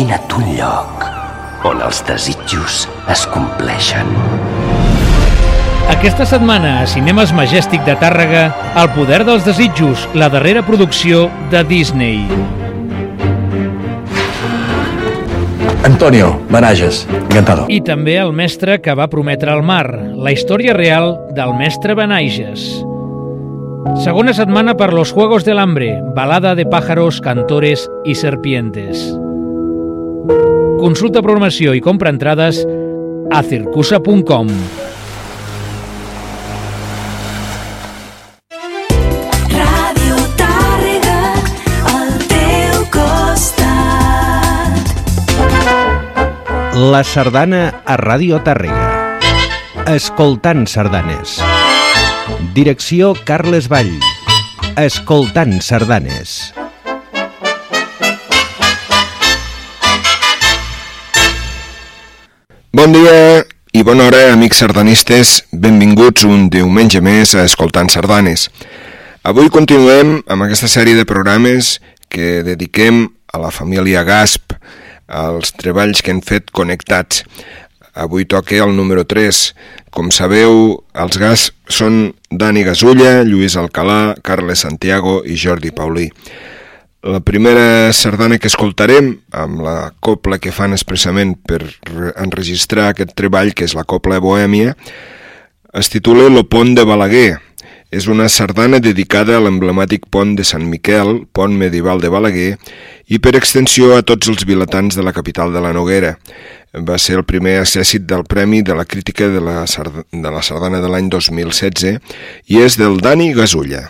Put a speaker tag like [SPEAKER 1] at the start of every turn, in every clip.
[SPEAKER 1] Imagina't un lloc on els desitjos es compleixen.
[SPEAKER 2] Aquesta setmana a Cinemes Majestic de Tàrrega, El poder dels desitjos, la darrera producció de Disney.
[SPEAKER 3] Antonio Benages, encantado.
[SPEAKER 2] I també el mestre que va prometre el mar, la història real del mestre Benages. Segona setmana per Los Juegos del Hambre, balada de pájaros, cantores i serpientes. Consulta programació i compra entrades a circusa.com.
[SPEAKER 4] Ràdio Tàrrega, al teu costat.
[SPEAKER 5] La sardana a Ràdio Tàrrega. Escoltant sardanes. Direcció Carles Vall. Escoltant sardanes.
[SPEAKER 6] Bon dia i bona hora, amics sardanistes. Benvinguts un diumenge més a Escoltant Sardanes. Avui continuem amb aquesta sèrie de programes que dediquem a la família Gasp, als treballs que han fet connectats. Avui toca el número 3. Com sabeu, els Gasp són Dani Gasulla, Lluís Alcalà, Carles Santiago i Jordi Paulí. La primera sardana que escoltarem, amb la copla que fan expressament per re- enregistrar aquest treball, que és la copla Bohèmia, es titula Lo pont de Balaguer. És una sardana dedicada a l'emblemàtic pont de Sant Miquel, pont medieval de Balaguer, i per extensió a tots els vilatans de la capital de la Noguera. Va ser el primer accèssit del Premi de la Crítica de la, Sard de la Sardana de l'any 2016 i és del Dani Gasulla.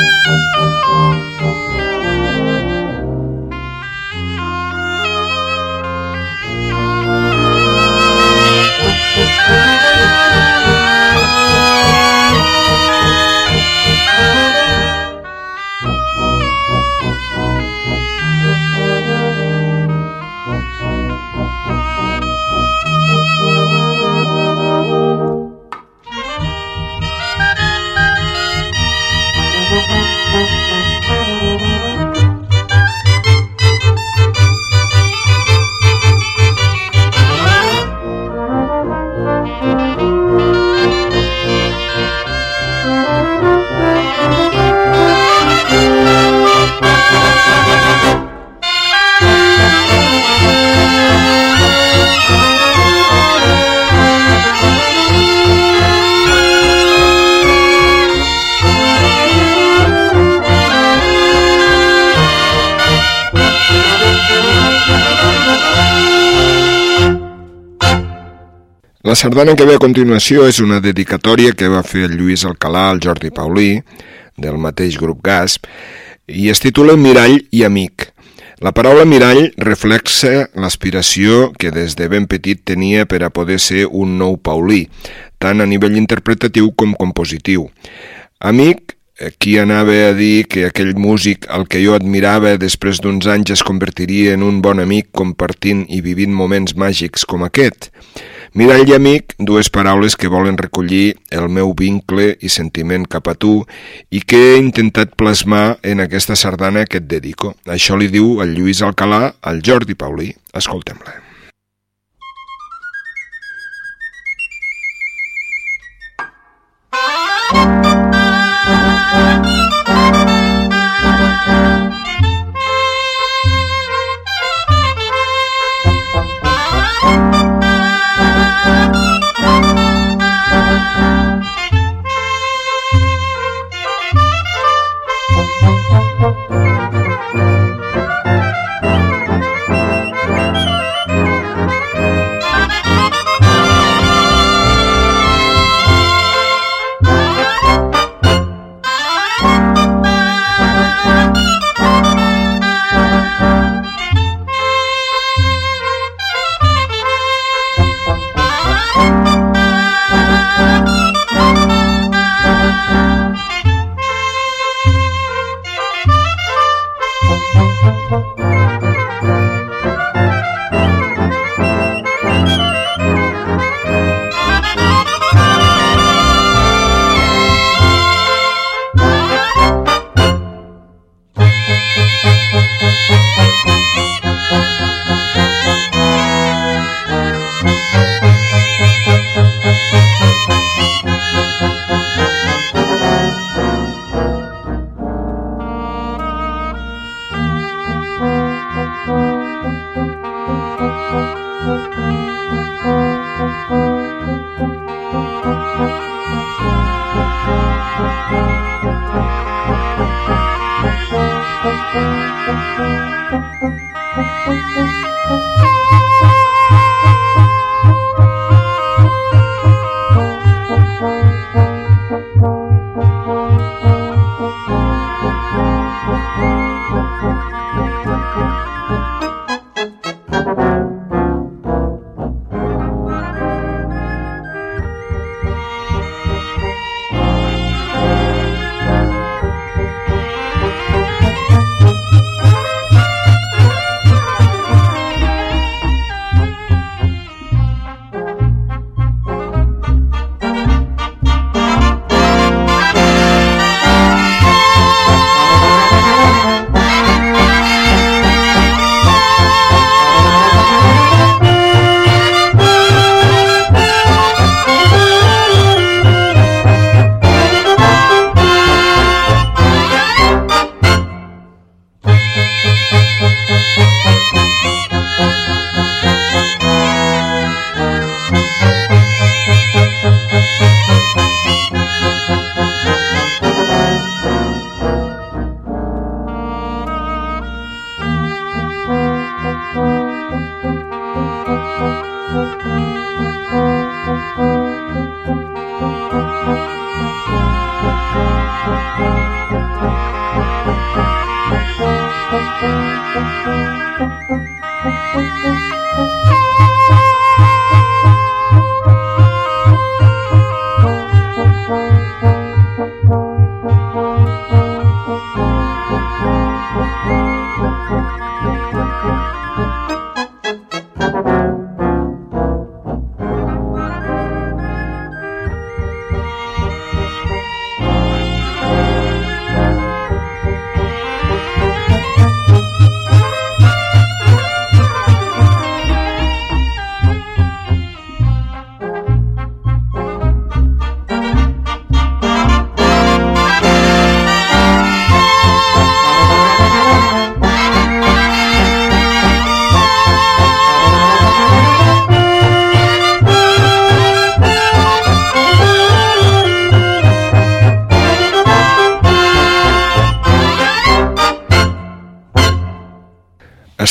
[SPEAKER 6] Música sardana que ve a continuació és una dedicatòria que va fer el Lluís Alcalà al Jordi Paulí, del mateix grup Gasp, i es titula Mirall i amic. La paraula mirall reflexa l'aspiració que des de ben petit tenia per a poder ser un nou Paulí, tant a nivell interpretatiu com compositiu. Amic qui anava a dir que aquell músic al que jo admirava després d'uns anys es convertiria en un bon amic compartint i vivint moments màgics com aquest. Mirall i amic, dues paraules que volen recollir el meu vincle i sentiment cap a tu i que he intentat plasmar en aquesta sardana que et dedico. Això li diu el Lluís Alcalà al Jordi Paulí. Escoltem-la.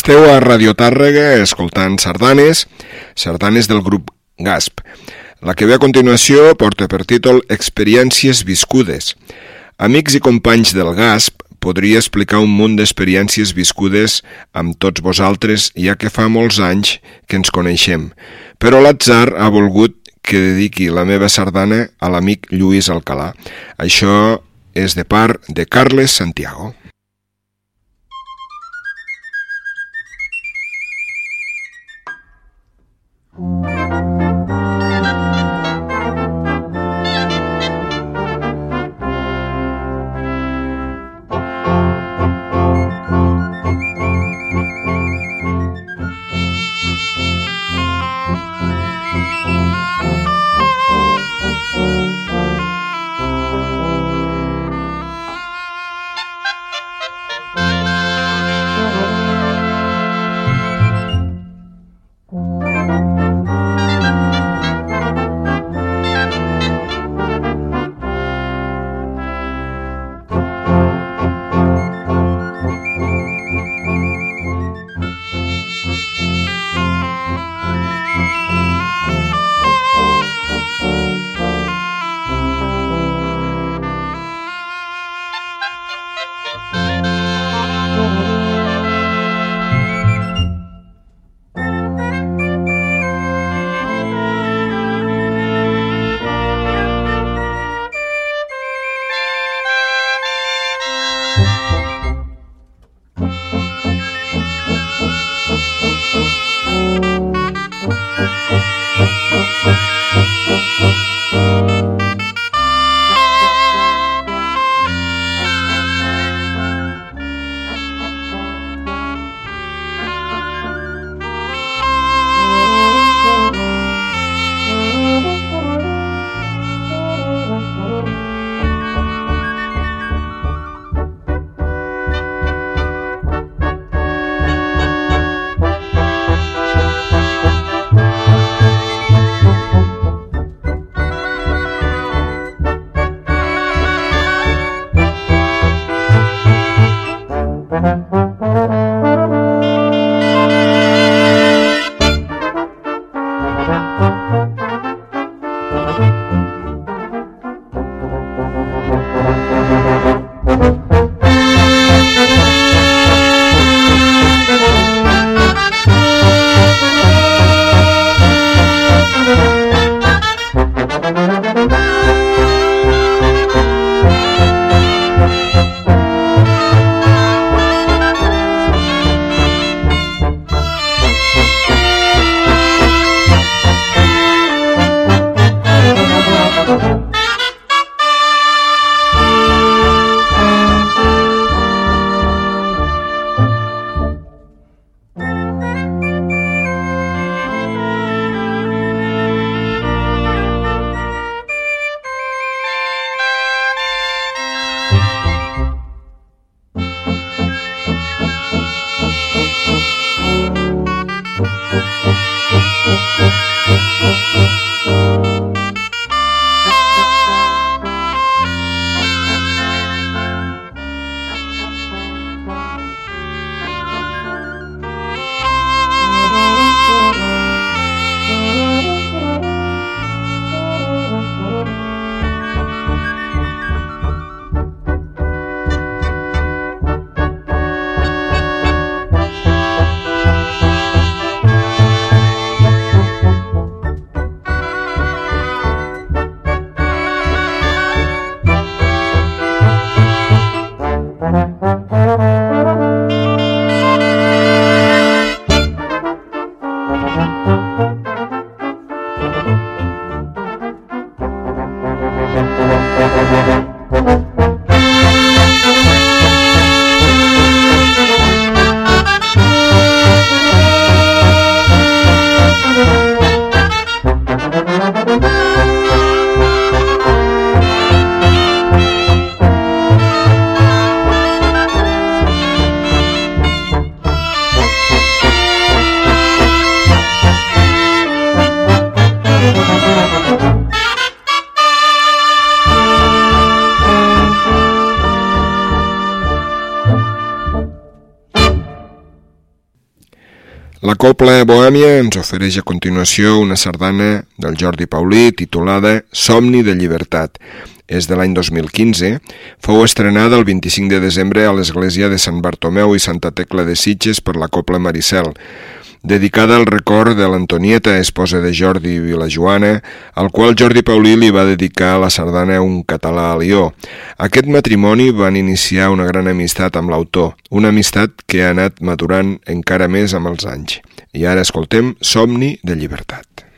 [SPEAKER 6] Esteu a Radio Tàrrega escoltant sardanes, sardanes del grup GASP. La que ve a continuació porta per títol Experiències viscudes. Amics i companys del GASP, podria explicar un munt d'experiències viscudes amb tots vosaltres, ja que fa molts anys que ens coneixem. Però l'atzar ha volgut que dediqui la meva sardana a l'amic Lluís Alcalà. Això és de part de Carles Santiago. Mm-hmm. Bohèmia ens ofereix a continuació una sardana del Jordi Paulí titulada Somni de llibertat. És de l'any 2015, fou estrenada el 25 de desembre a l'església de Sant Bartomeu i Santa Tecla de Sitges per la Copla Maricel dedicada al record de l'Antonieta, esposa de Jordi Vilajoana, al qual Jordi Paulí li va dedicar la sardana Un català a Lió. Aquest matrimoni van iniciar una gran amistat amb l'autor, una amistat que ha anat madurant encara més amb els anys. I ara escoltem Somni de llibertat.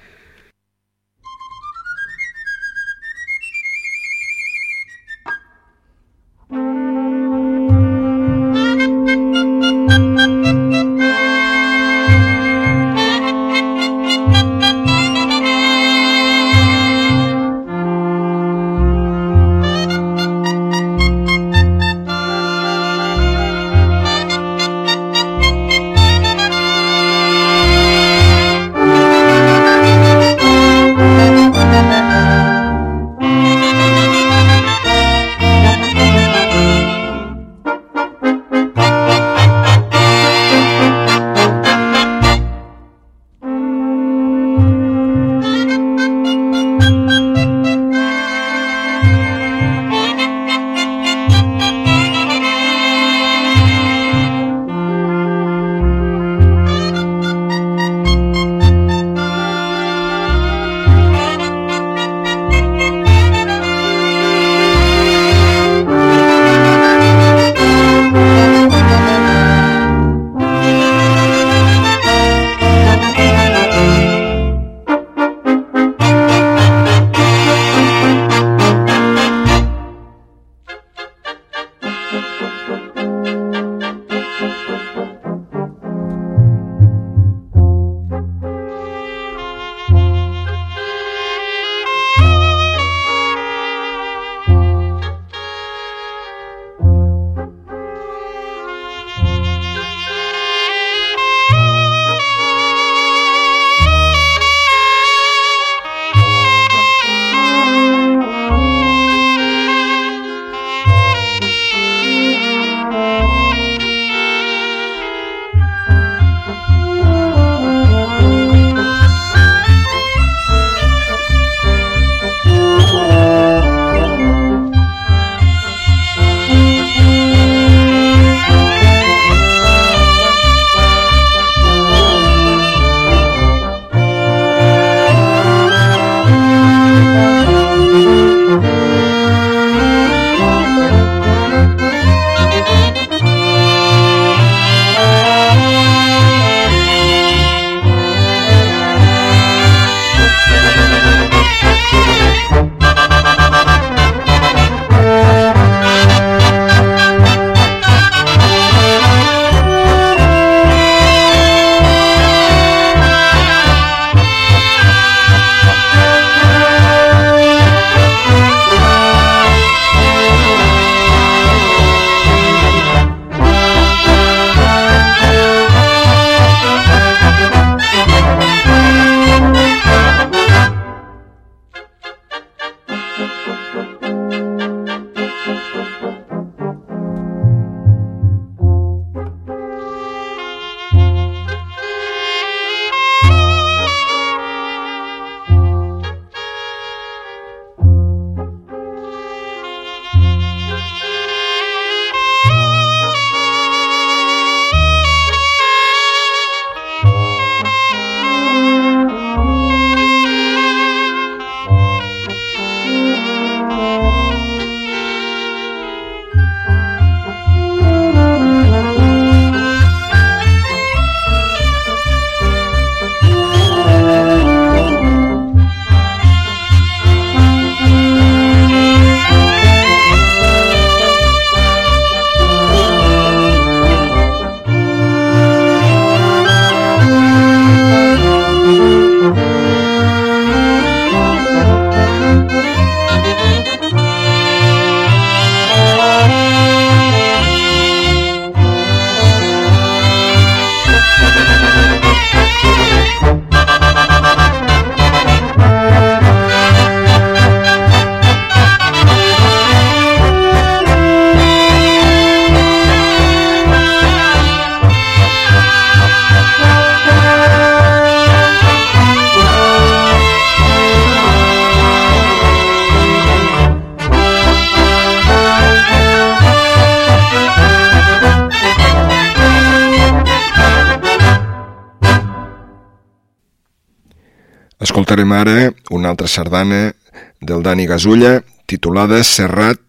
[SPEAKER 6] Ara una altra sardana del Dani Gasulla titulada Serrat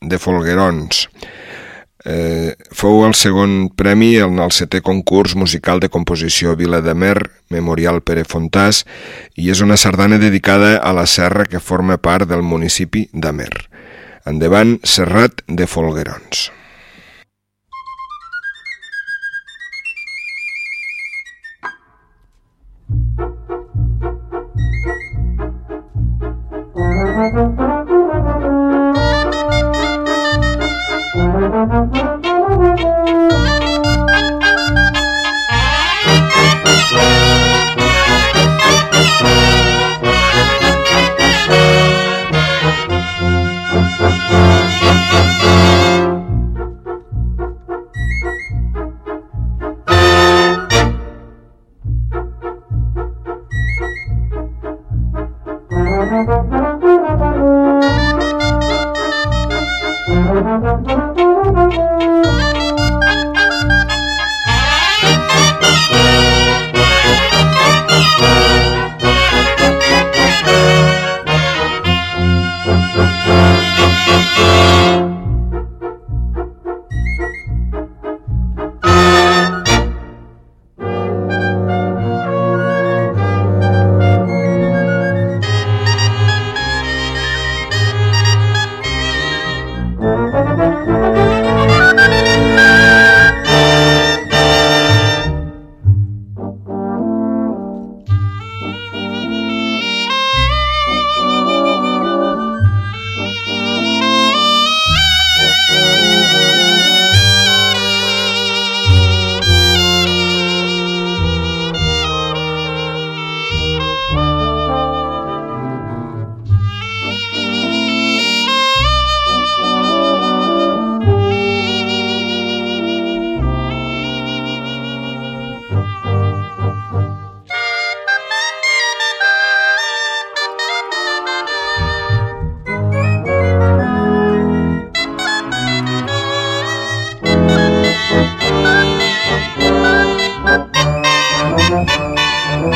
[SPEAKER 6] de Folguerons. Eh, fou el segon premi en el setè concurs musical de composició Vila de Mer, Memorial Pere Fontàs, i és una sardana dedicada a la serra que forma part del municipi d'Amer. Endavant, Serrat de Folguerons. Thank you.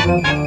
[SPEAKER 6] Thank you.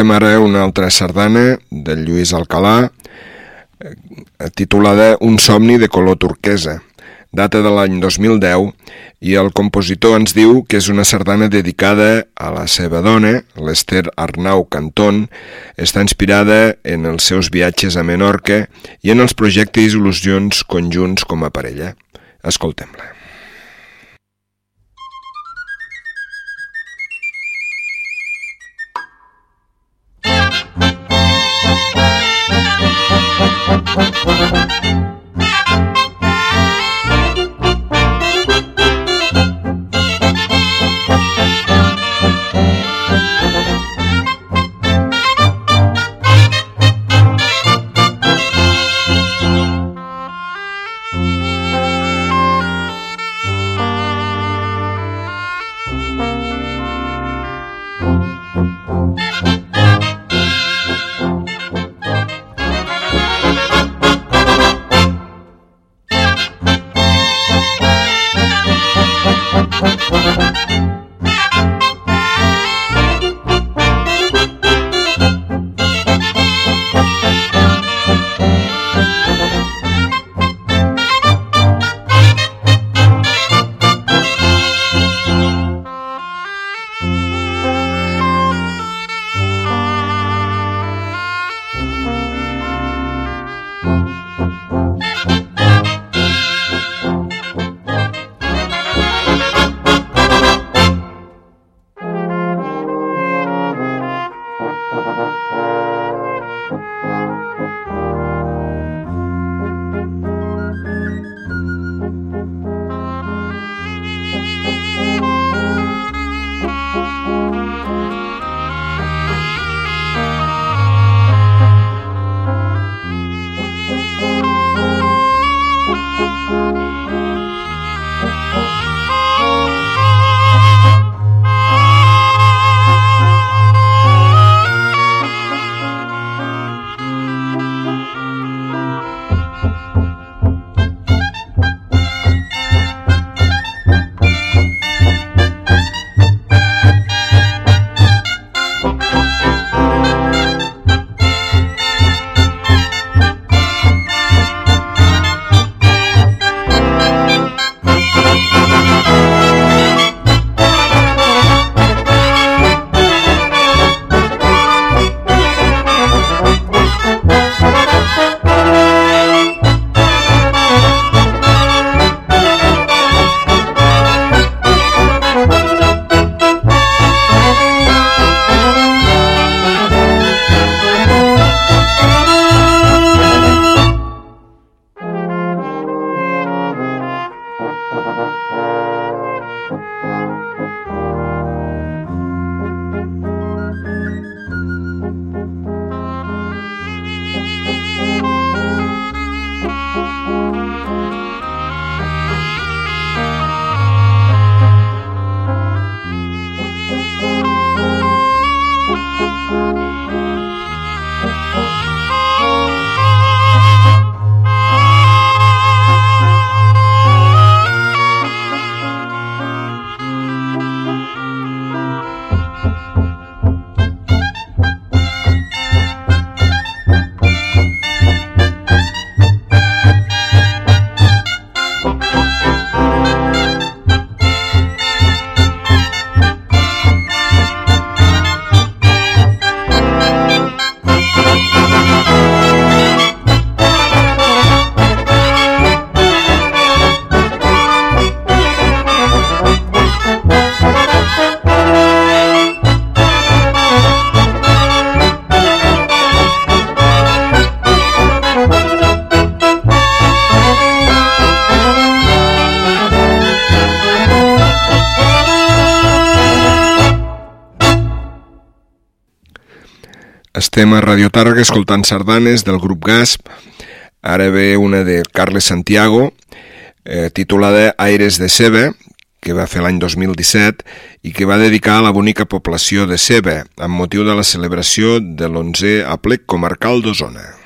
[SPEAKER 6] Escoltem ara una altra sardana del Lluís Alcalà, eh, titulada Un somni de color turquesa. Data de l'any 2010 i el compositor ens diu que és una sardana dedicada a la seva dona, l'Ester Arnau Canton, està inspirada en els seus viatges a Menorca i en els projectes i il·lusions conjunts com a parella. Escoltem-la. Thank you. Estem a Radio Tàrrega escoltant sardanes del grup Gasp. Ara ve una de Carles Santiago, eh, titulada Aires de Sebe, que va fer l'any 2017 i que va dedicar a la bonica població de Sebe, amb motiu de la celebració de l'11è aplec comarcal d'Osona.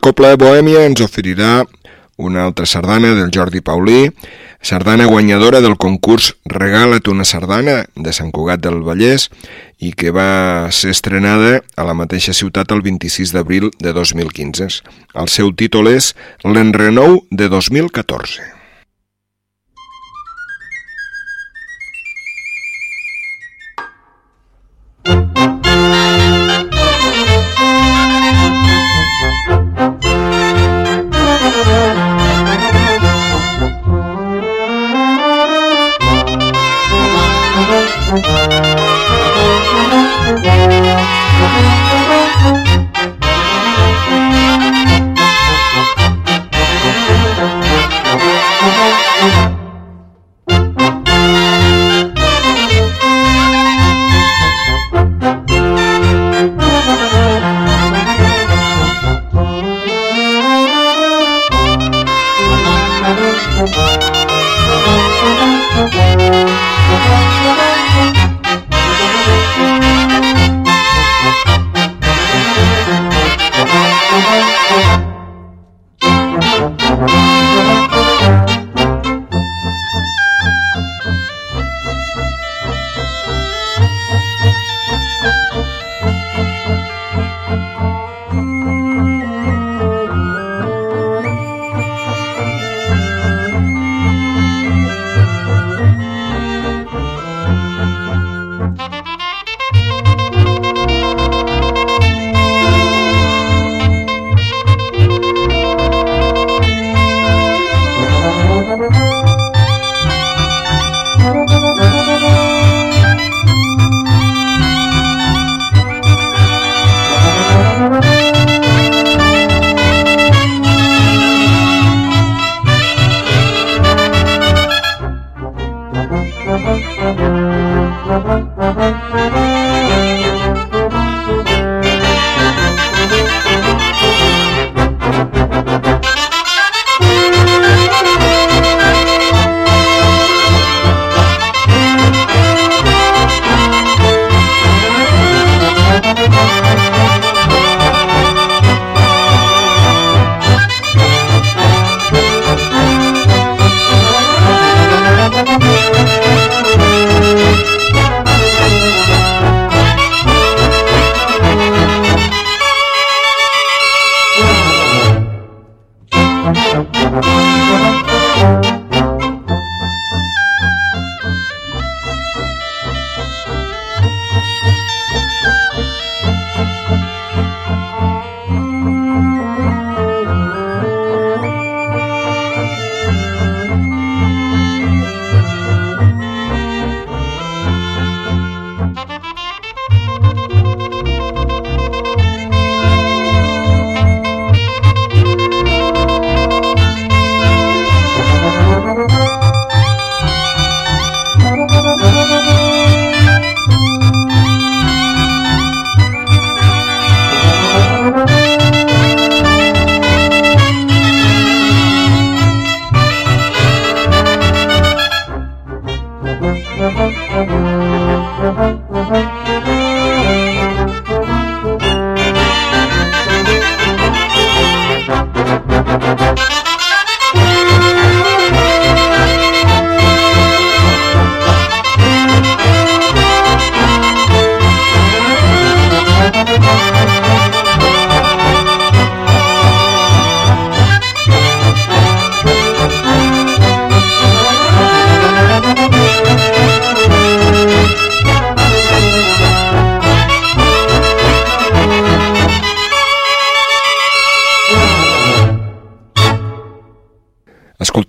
[SPEAKER 6] Copla Bohèmia ens oferirà una altra sardana del Jordi Paulí, sardana guanyadora del concurs Regala't una sardana de Sant Cugat del Vallès i que va ser estrenada a la mateixa ciutat el 26 d'abril de 2015. El seu títol és L'enrenou de 2014.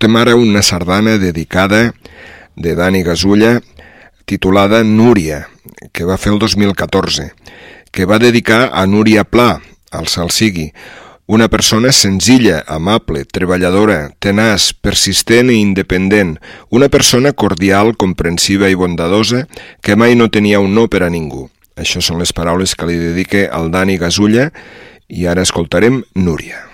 [SPEAKER 6] Escoltem ara una sardana dedicada de Dani Gasulla titulada Núria, que va fer el 2014, que va dedicar a Núria Pla, al Salsigui, una persona senzilla, amable, treballadora, tenaç, persistent i independent, una persona cordial, comprensiva i bondadosa que mai no tenia un no per a ningú. Això són les paraules que li dedique al Dani Gasulla i ara escoltarem Núria.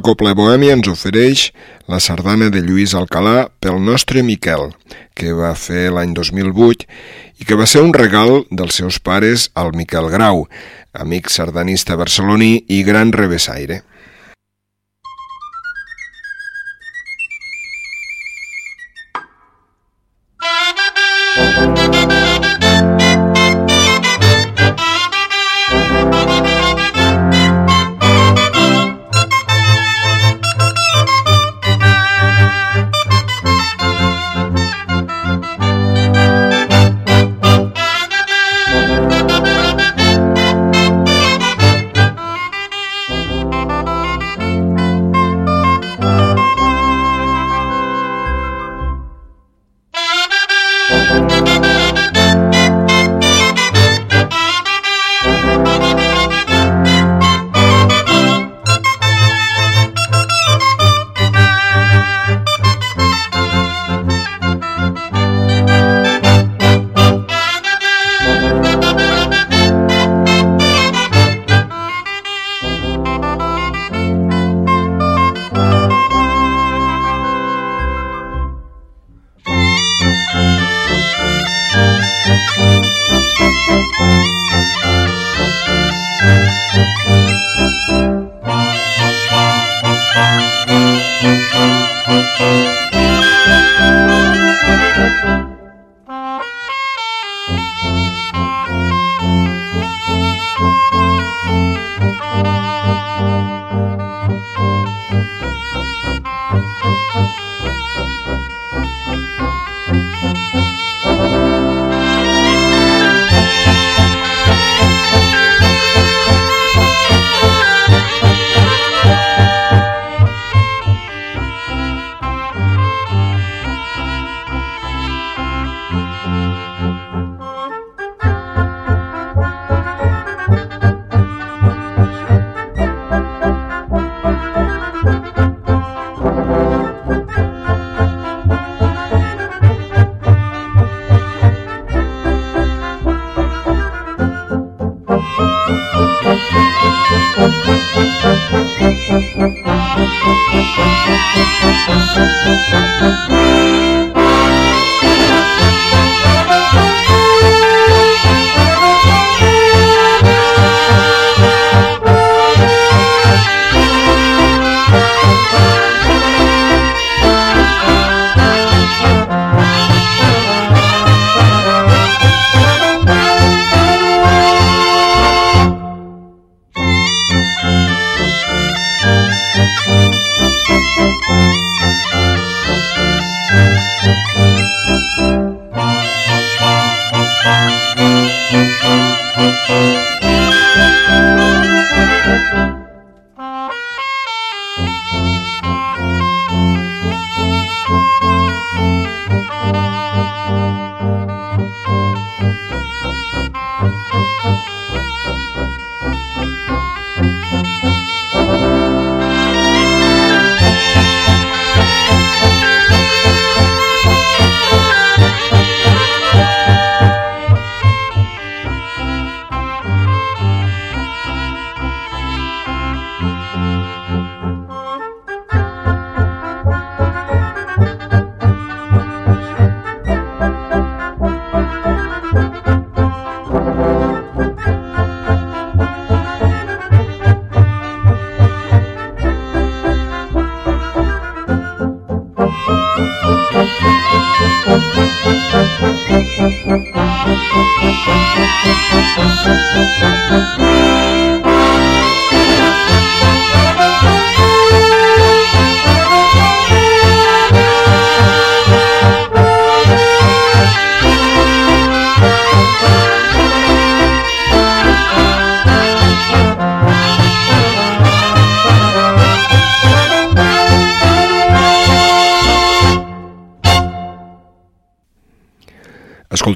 [SPEAKER 6] La Copla Bohèmia ens ofereix la sardana de Lluís Alcalà pel nostre Miquel, que va fer l'any 2008 i que va ser un regal dels seus pares al Miquel Grau, amic sardanista barceloní i gran revessaire.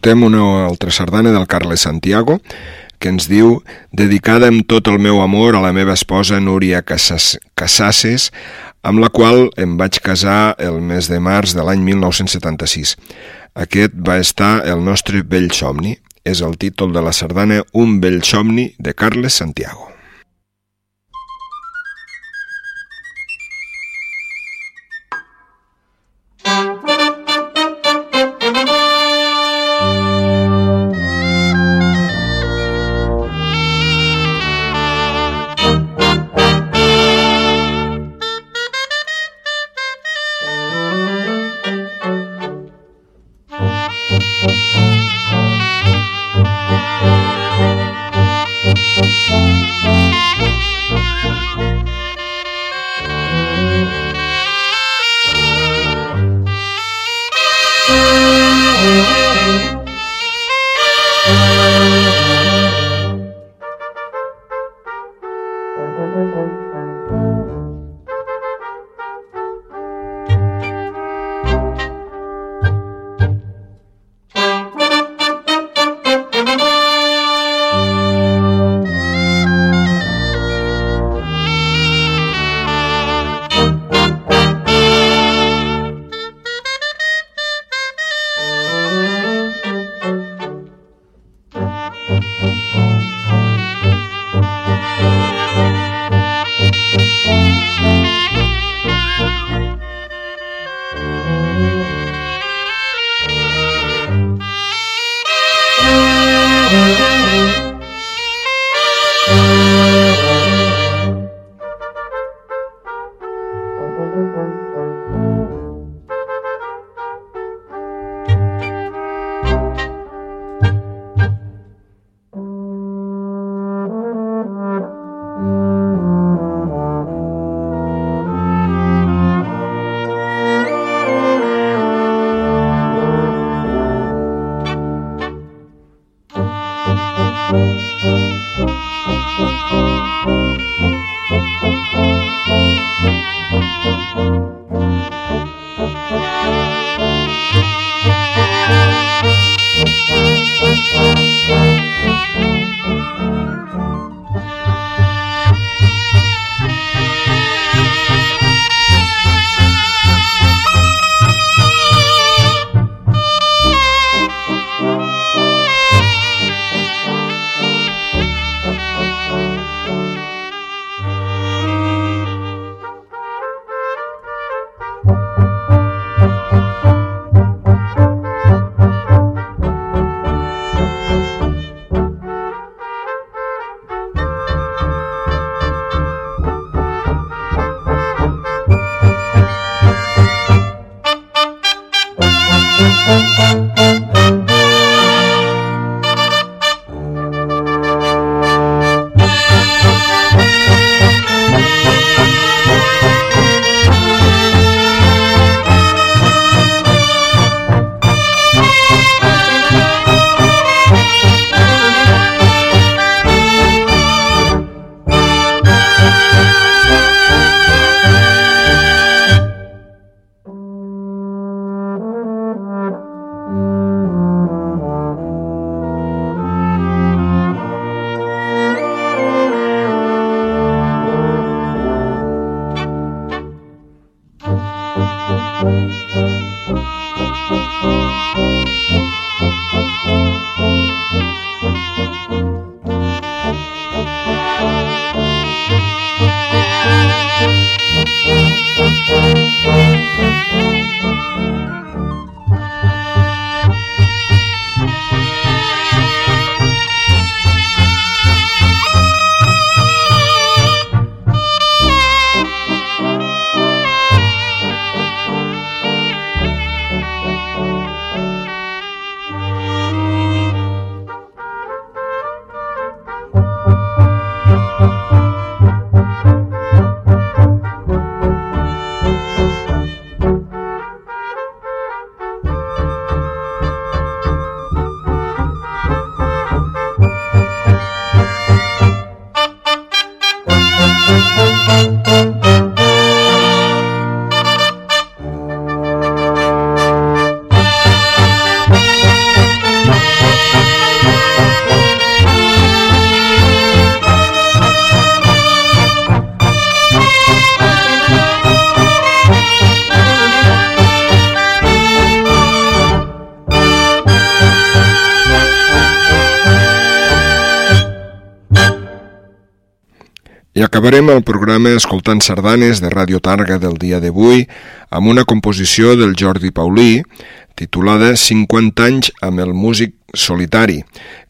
[SPEAKER 6] Escoltem una altra sardana del Carles Santiago que ens diu dedicada amb tot el meu amor a la meva esposa Núria Casasses, amb la qual em vaig casar el mes de març de l'any 1976. Aquest va estar el nostre vell somni. És el títol de la sardana Un vell somni de Carles Santiago. Música Acabarem el programa escoltant sardanes de Ràdio Targa del dia d'avui amb una composició del Jordi Paulí titulada 50 anys amb el músic solitari,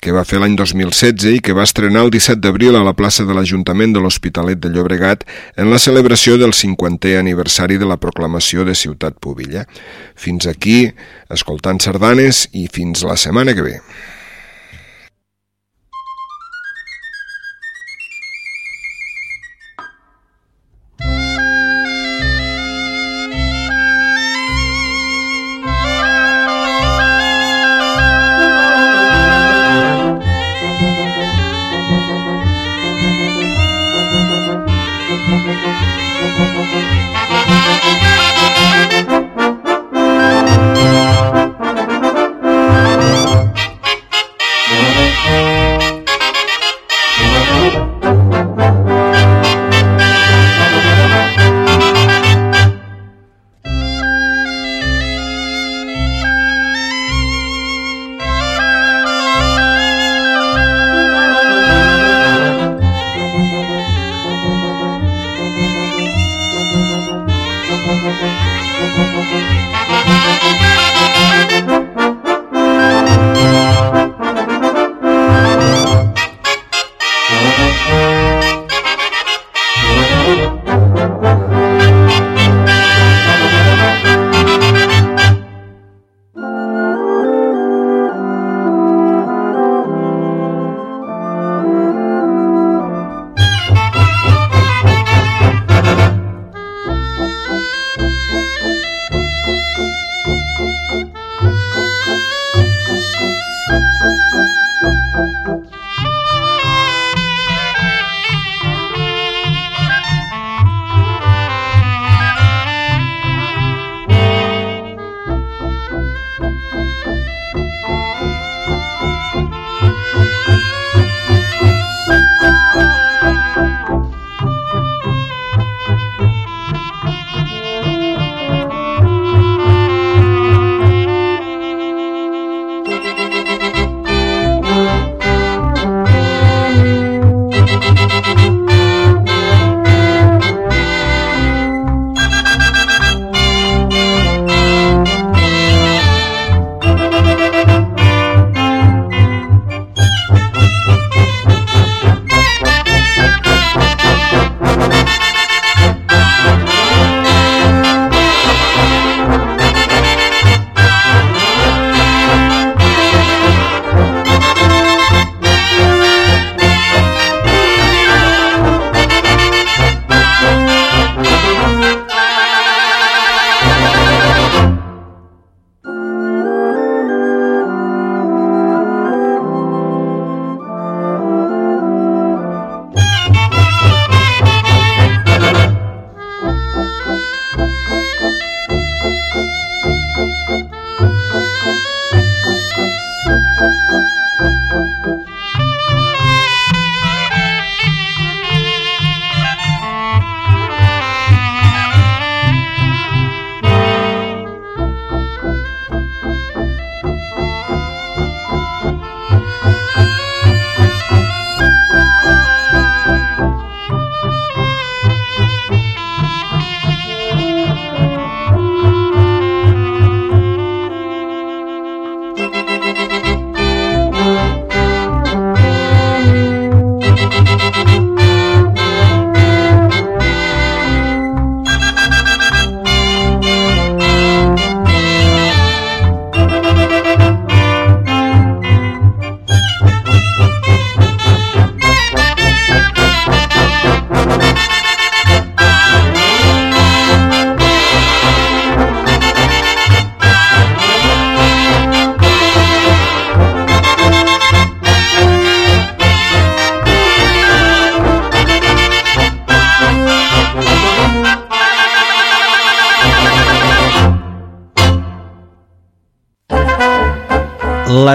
[SPEAKER 6] que va fer l'any 2016 i que va estrenar el 17 d'abril a la plaça de l'Ajuntament de l'Hospitalet de Llobregat en la celebració del 50è aniversari de la proclamació de Ciutat Púbilla. Fins aquí, escoltant sardanes i fins la setmana que ve.